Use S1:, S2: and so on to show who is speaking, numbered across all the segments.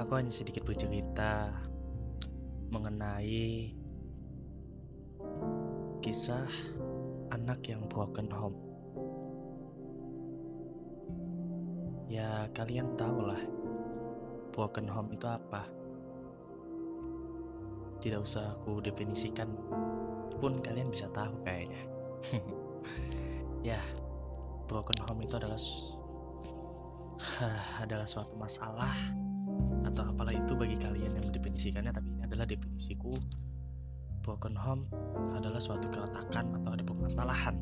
S1: aku hanya sedikit bercerita mengenai kisah anak yang broken home. Ya, kalian tahu lah, broken home itu apa. Tidak usah aku definisikan, pun kalian bisa tahu kayaknya. ya, broken home itu adalah adalah suatu masalah atau apalah itu bagi kalian yang mendefinisikannya tapi ini adalah definisiku. Broken home adalah suatu keretakan atau ada permasalahan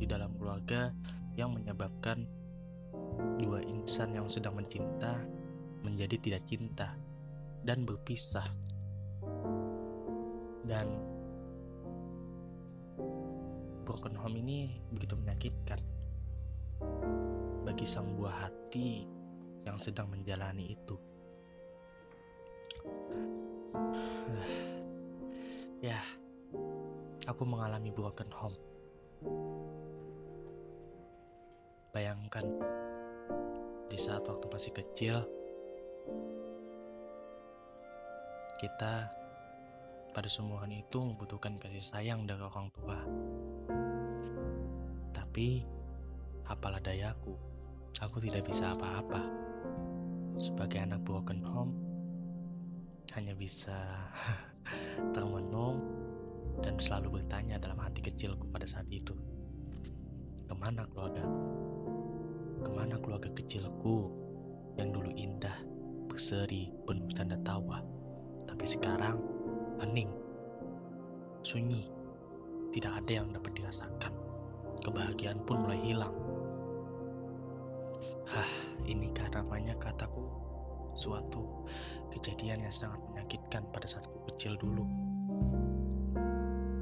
S1: di dalam keluarga yang menyebabkan dua insan yang sedang mencinta menjadi tidak cinta dan berpisah. Dan broken home ini begitu menyakitkan bagi sang buah hati yang sedang menjalani itu. ya, aku mengalami broken home. Bayangkan di saat waktu masih kecil, kita pada seumuran itu membutuhkan kasih sayang dari orang tua. Tapi, apalah dayaku, aku tidak bisa apa-apa. Sebagai anak broken home, hanya bisa termenung dan selalu bertanya dalam hati kecilku pada saat itu. Ke mana keluargaku? Ke mana keluarga kecilku yang dulu indah, berseri, penuh tanda tawa. Tapi sekarang hening, sunyi, tidak ada yang dapat dirasakan. Kebahagiaan pun mulai hilang. Hah, ini karena banyak kataku suatu kejadian yang sangat menyakitkan pada saat aku kecil dulu.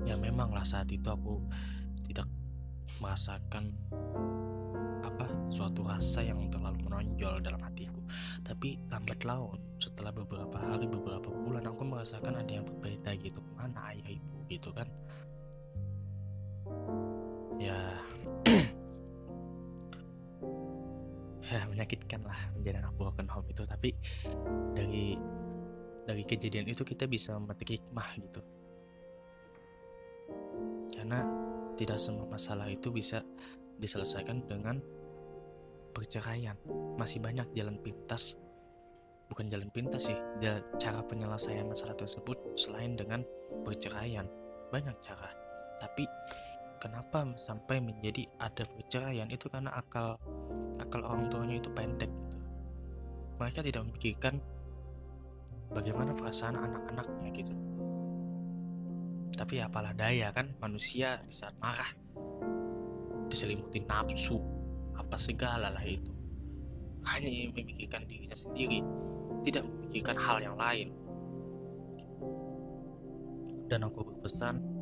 S1: Ya memanglah saat itu aku tidak merasakan apa suatu rasa yang terlalu menonjol dalam hatiku. Tapi lambat laun setelah beberapa hari beberapa bulan aku merasakan ada yang berbeda gitu mana ayah ibu gitu kan. Menyakitkan lah menjadi anak broken home itu. Tapi dari dari kejadian itu kita bisa memetik hikmah gitu. Karena tidak semua masalah itu bisa diselesaikan dengan perceraian. Masih banyak jalan pintas bukan jalan pintas sih cara penyelesaian masalah tersebut selain dengan perceraian. Banyak cara. Tapi kenapa sampai menjadi ada perceraian itu karena akal akal orang tuanya itu pendek gitu. Mereka tidak memikirkan bagaimana perasaan anak-anaknya gitu. Tapi apalah daya kan manusia di saat marah diselimuti nafsu apa segala lah itu. Hanya memikirkan dirinya sendiri, tidak memikirkan hal yang lain. Dan aku berpesan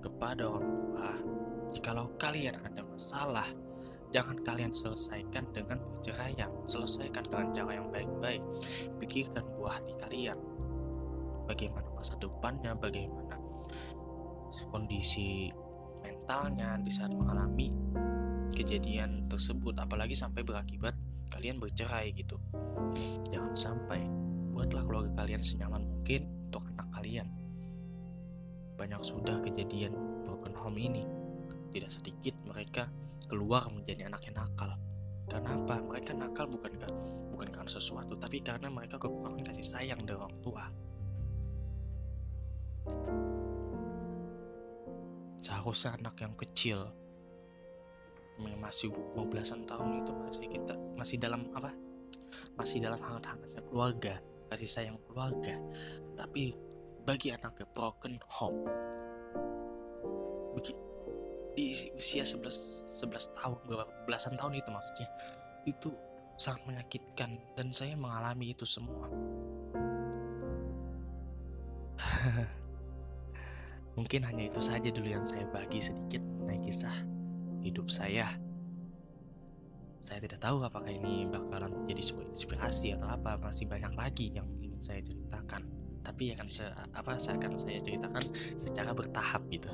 S1: kepada orang tua, jikalau kalian ada masalah Jangan kalian selesaikan dengan perceraian, selesaikan dengan cara yang baik-baik. Pikirkan buah hati kalian. Bagaimana masa depannya, bagaimana kondisi mentalnya di saat mengalami kejadian tersebut, apalagi sampai berakibat kalian bercerai gitu. Jangan sampai buatlah keluarga kalian senyaman mungkin untuk anak kalian. Banyak sudah kejadian broken home ini. Tidak sedikit mereka keluar menjadi anak yang nakal. Karena apa? Mereka nakal bukan bukan karena sesuatu, tapi karena mereka kekurangan kasih sayang dari orang tua. Seharusnya anak yang kecil masih mau belasan tahun itu masih kita masih dalam apa? Masih dalam hangat-hangatnya keluarga, kasih sayang keluarga. Tapi bagi anak broken home, di usia 11 11 tahun belasan tahun itu maksudnya itu sangat menyakitkan dan saya mengalami itu semua. Mungkin hanya itu saja dulu yang saya bagi sedikit mengenai kisah hidup saya. Saya tidak tahu apakah ini bakalan menjadi sebuah inspirasi atau apa masih banyak lagi yang ingin saya ceritakan tapi akan saya apa saya akan saya ceritakan secara bertahap gitu